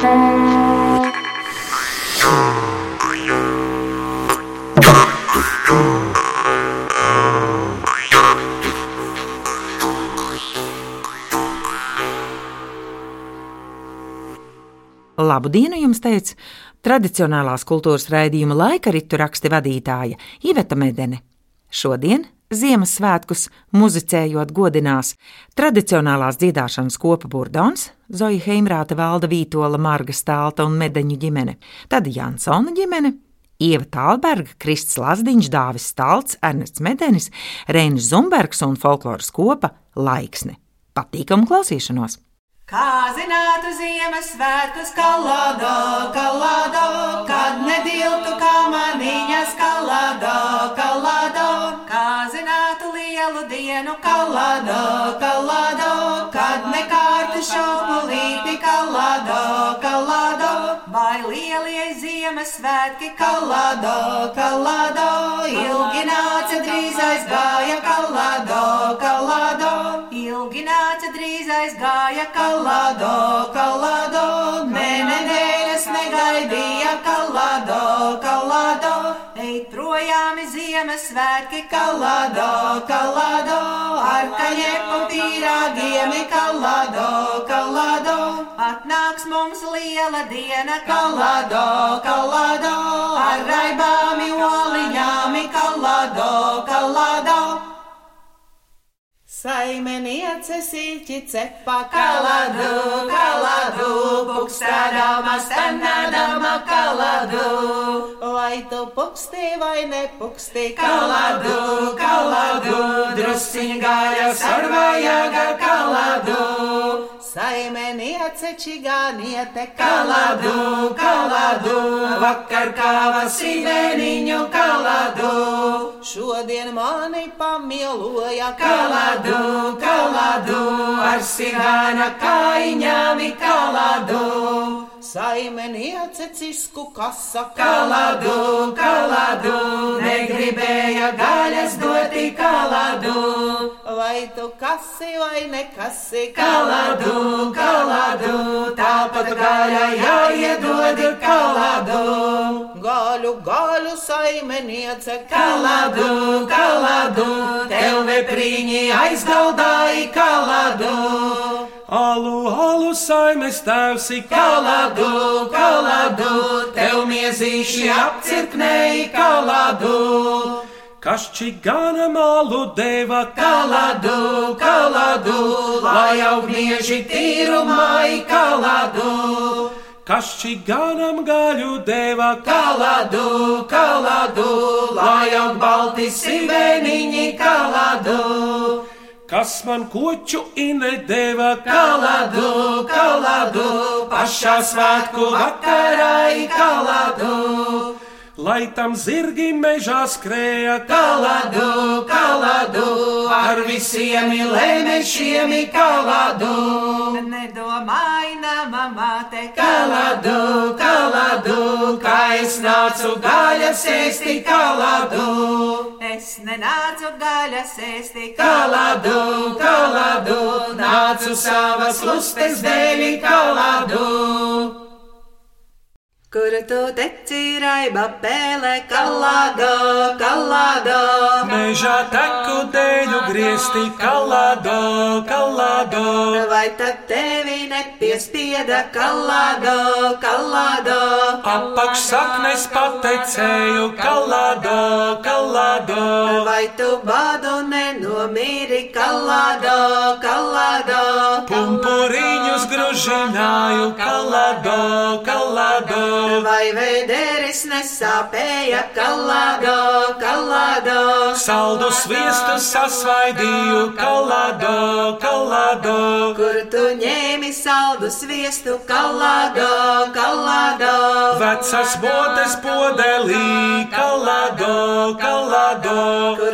Labu dienu jums teica tradicionālās kultūras raidījuma laika ritu raksti vadītāja Iveta Medene. Šodien Ziemassvētkus muzicējot godinās tradicionālās dziedāšanas kopa Burdons, Zoja Heimrāte, Valda Vītola, Marga Stālta un Medeņu ģimene, tad Jansona ģimene, Ieva Tālberga, Krists Lazdiņš, Dāvis Stalts, Ernests Medenis, Reinis Zumbergs un folkloras kopa Laiksne. Patīkamu klausīšanos! Kā zinātu Ziemassvētkus kalādo, kalādo, kad nediltu kā zinātu lielu dienu kalādo, kalādo, kad nekārtu šopulīti kalādo, kalādo, vai lielie Ziemassvētki kalādo, kalādo, ilgi nāca drīz aizgāja kalādo, kalādo, ilgi nāca drīz aizgāja kalado, kalado, ne nedēļas negaidīja kalado, kalado, projām Ziemassvētki kalado, kalado, ar kaļepu pīrāgiem kalado, kalado, atnāks mums liela diena kalado, kalado, ar raibām oliņām Saimeniece sīķi cepa kaladu, kaladu, pukstādama, stanādama kaladu. Vai tu puksti vai nepuksti kaladu, kaladu, drusciņ gāja sarvājaga kaladu. Saimeniece čigāniete kaladu, kaladu, vakar kāva sīveniņu kaladu. Šodien mani pamieloja kaladu kaladu, ar sigāna kaiņāmi kaladu. Saimeniece cisku kasa kaladu, kaladu, negribēja gaļas doti kaladu. Vai tu kasi vai nekasi kaladu, kaladu, tāpat gaļa jāiedod kaladu. Gaļu, gaļu saimeniece kaladu, kaladu, tev vepriņi aizgaldāja kaladu. Alu, alu, saimes tēvs, kaladu, kaladu, tev miezīši apcirknēji kaladu. Kas čigāna malu deva kaladu, kaladu, lai augnieži tīrumai kaladu. Kas čigānam gaļu deva kaladu, kaladu, lai aug balti siveniņi kaladu. Kas man koču inedeva kaladu, kaladu, pašā svētku vakarai kaladu. Lai tam zirgi mežā skrēja kaladu, kaladu, ar visiem lēmešiem kaladu. Nedomāj, mamā, te kaladu, kaladu, kā es nācu gaļas ēsti kaladu. Es nenācu gaļas ēsti kaladu, kaladu, nācu savas lustes dēļ kaladu. Kur tu teci raiba pēlē, kalādo, kalādo? Mežā teku dēļu griezti, kalādo, kalādo. Vai tad tevi nepiespieda, kalādo, kalādo? Apakšsaknes patecēju, kalādo, kalādo. Vai tu badu nenomīri, kalādo, kalādo? Pumpuriņus gružināju, kalādo, kalādo. Vai vēderis nesāpēja kalādo, kalādo? Saldu sviestu sasvaidīju, kalādo, kalādo. Kur tu ņēmi saldu sviestu, kalādo, kalādo? Vecas botes podelī, kalādo, kalādo. Kur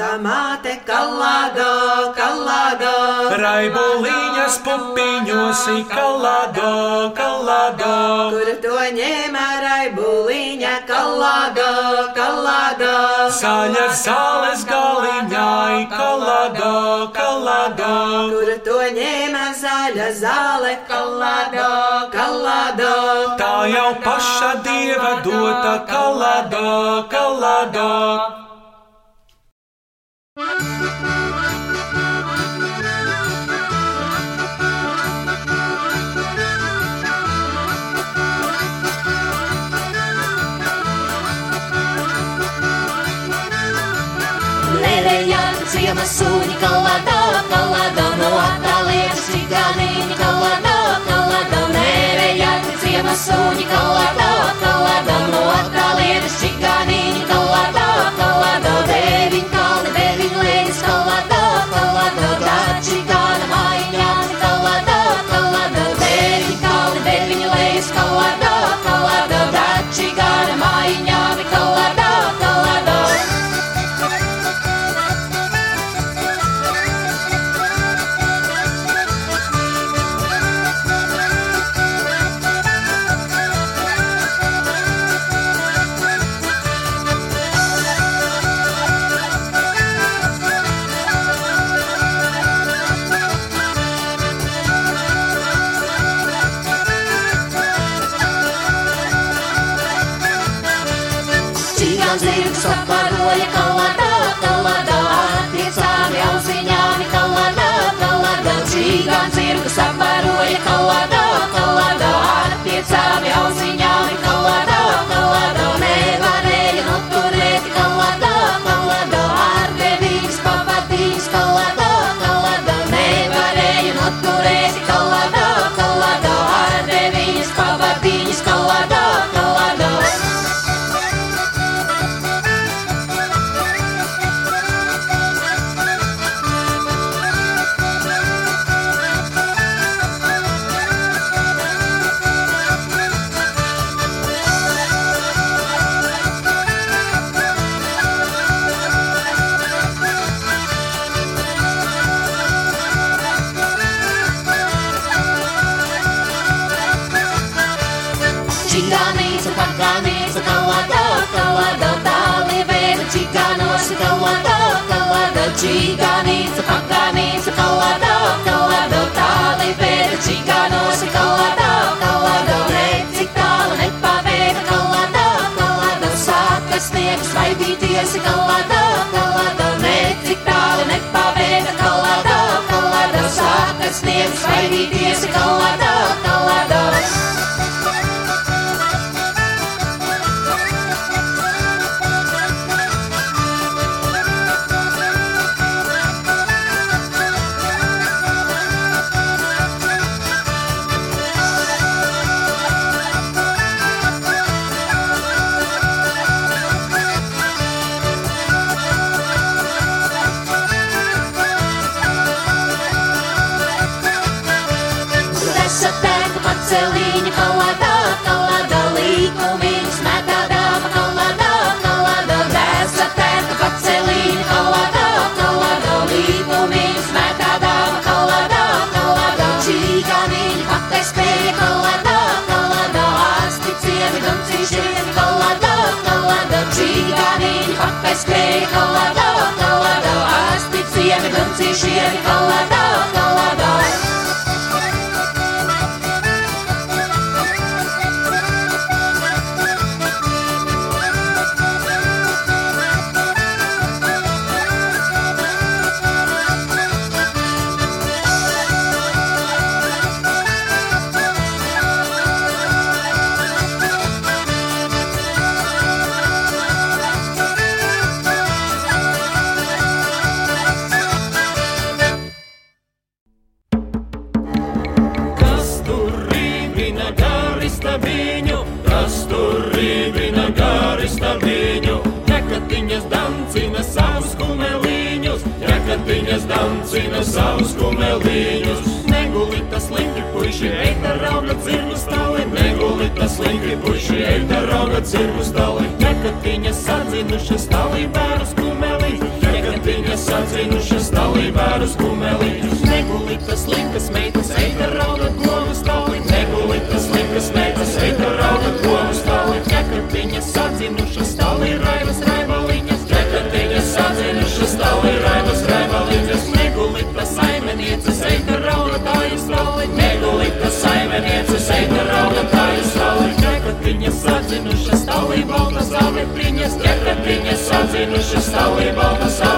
tu ņēma vecā māte, kalādo, kalādo? Raibuliņas pupiņos, kalādo, kalādo. Kur to ņēma raibuliņa kalādo? kalādā. Zaļas zāles galiņai, kalādā, kalādā. Kur to ņēma zaļa zāle, kalādā, kalādā. Tā jau paša dieva dota kalādā, kalādā. Lēlējām ciemas sūņi kalādā, kalādā, no attālietas čigāniņi kalādā, kalādā. Lēlējām ciemas sūņi kalādā, kalādā, Holy Ghost. 地がにそこかに pay a lot garista viņu? Jakatiņas dancina savus kumeliņus, jakatiņas dancina savus kumeliņus. Negulita slinki puiši, eita rauga dzirnu stali, negulita slinki puiši, eita rauga dzirnu stali. Jakatiņas sadzinušas stali bērus kumeliņus, jakatiņas sadzinušas stali bērus kumeliņus. Negulita slinkas meitas, eita rauga sadzinušas, stali raibas raibaliņas, četratiņas sadzinušas, stali raibas raibaliņas, negulit pa saimenieces, eita raudatāju stali, negulit pa saimenieces, eita raudatāju stali, četratiņas sadzinušas, stali baltas avipriņas, četratiņas sadzinušas, stali baltas avipriņas.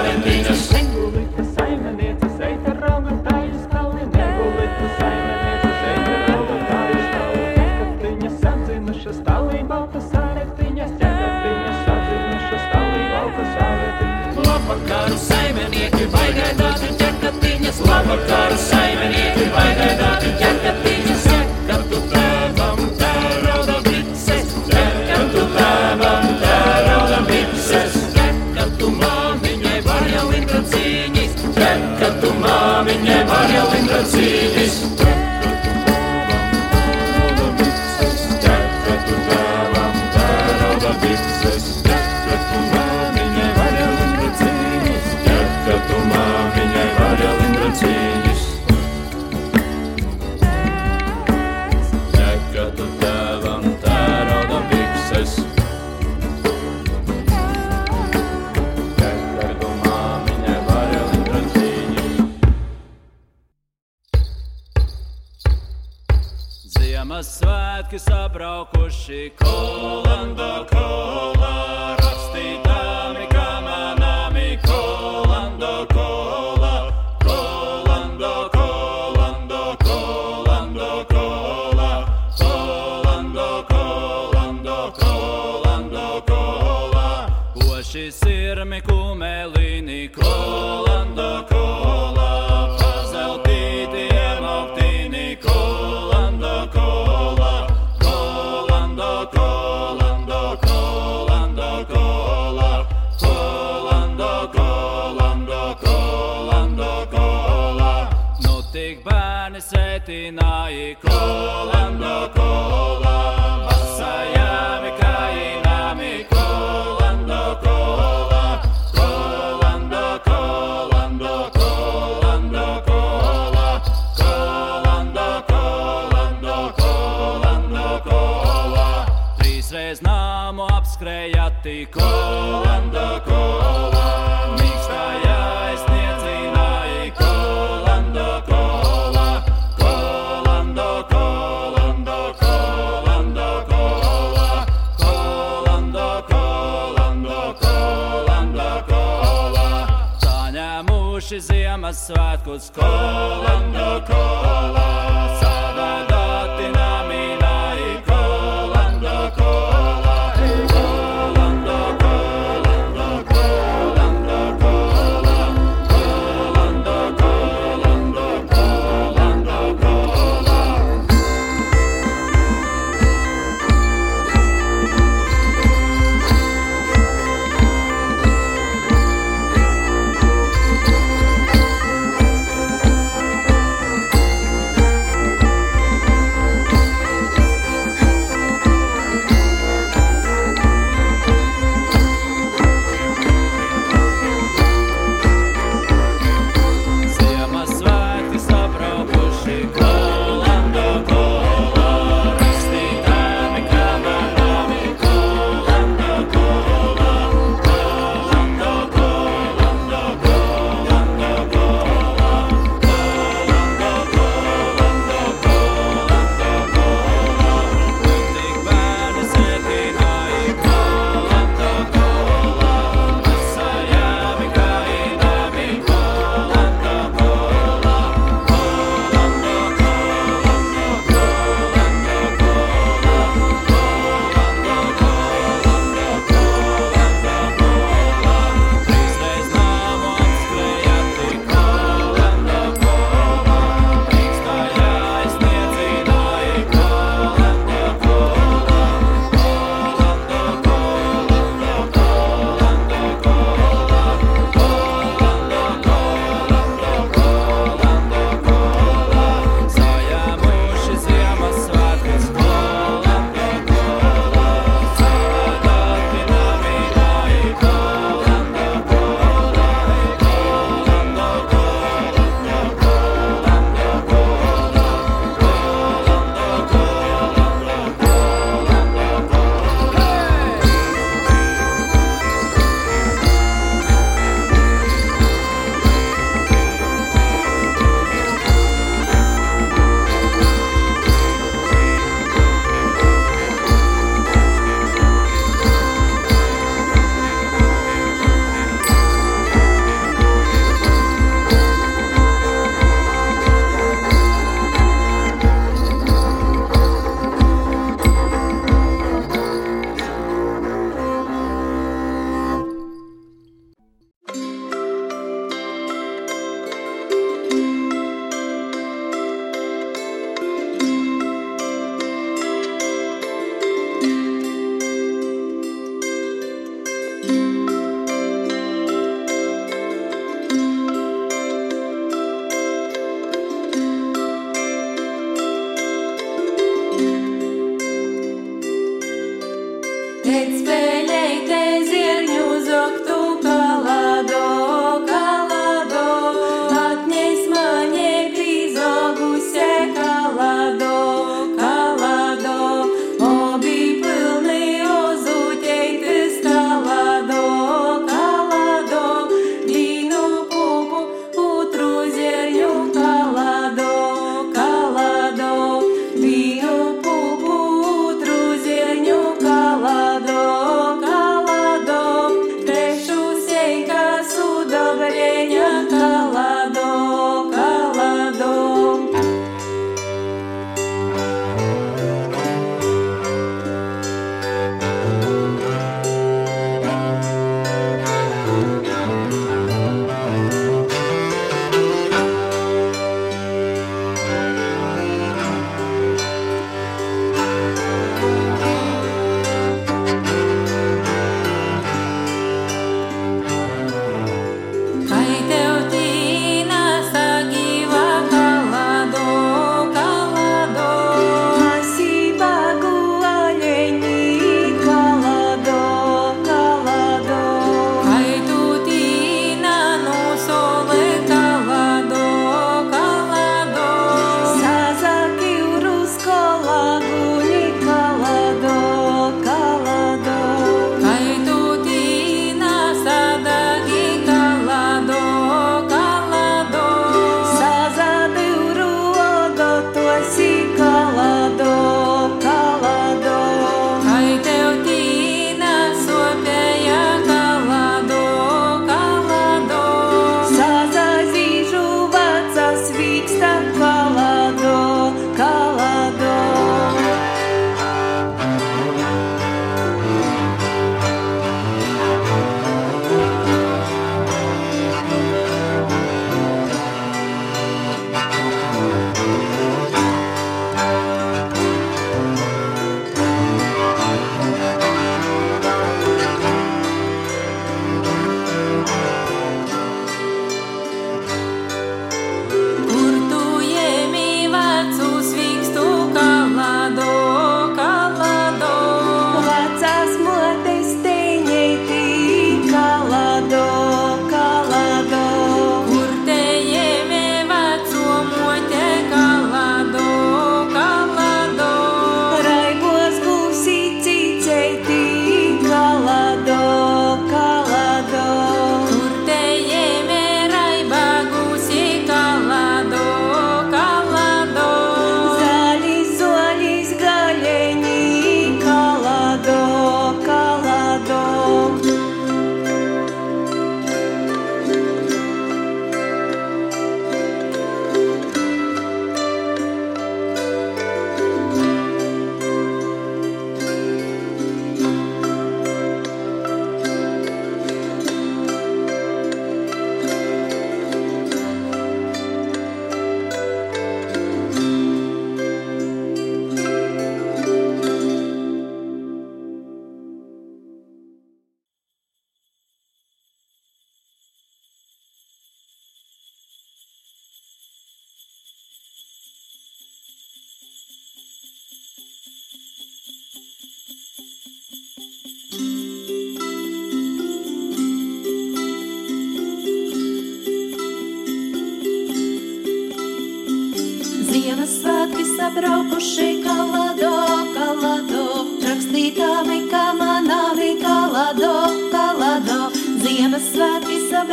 Sirmi kumelīni kolando kolā, pazeltīti iemauktīni kolando kolā, kolando kolando kolando kolā, kolando kolando kolando kolā. Nu tik bērni sētināji kolando Trīsreiz nāmu apskrējati kolando kolā, mīkstājā es niedzināji kolando kolā, kolando kolando kolando kolā, kolando kolando kolando kolā. Saņēmuši Ziemassvētkus kolando kolā,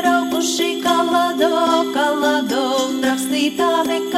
draugu šī kalado, kalado, rakstītā nekā.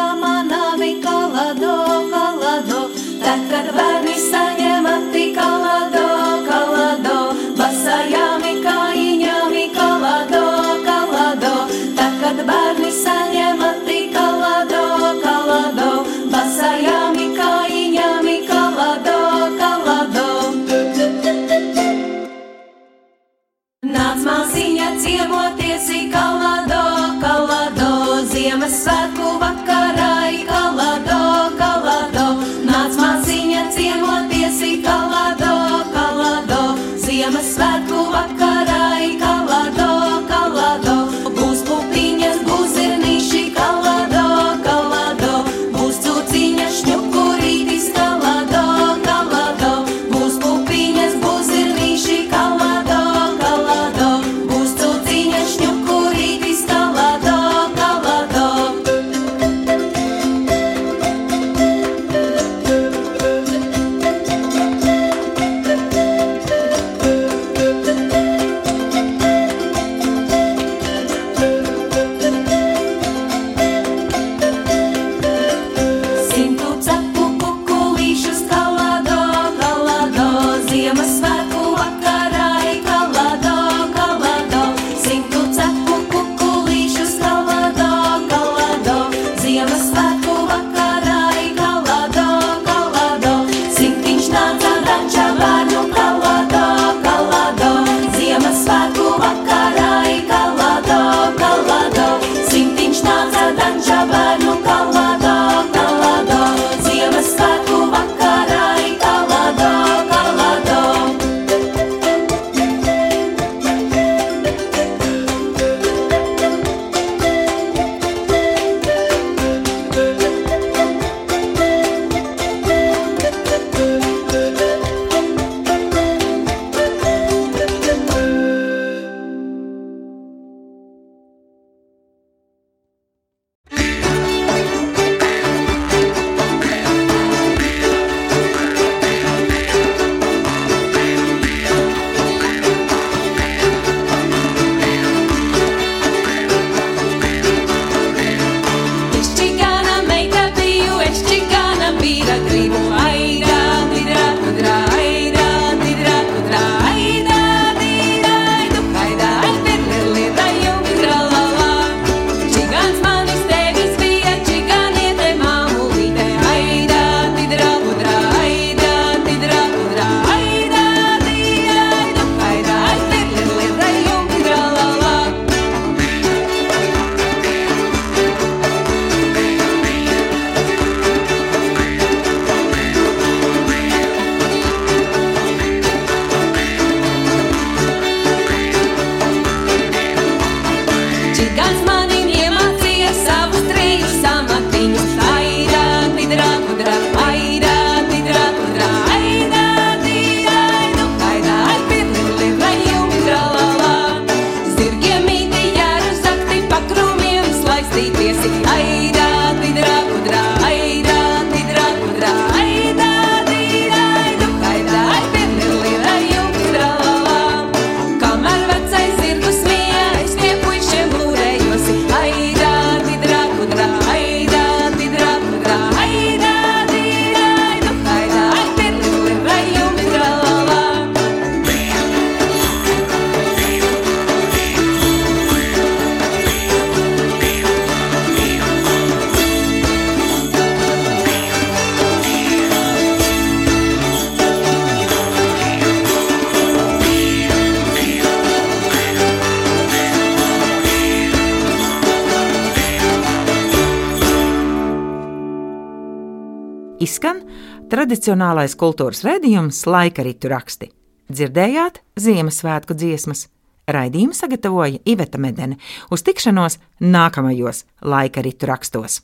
tradicionālais kultūras redzējums, laikaritu raksti. Dzirdējāt Ziemassvētku dziesmas! Raidījumu sagatavoja Iveta Medene uz tikšanos nākamajos laikaritu rakstos.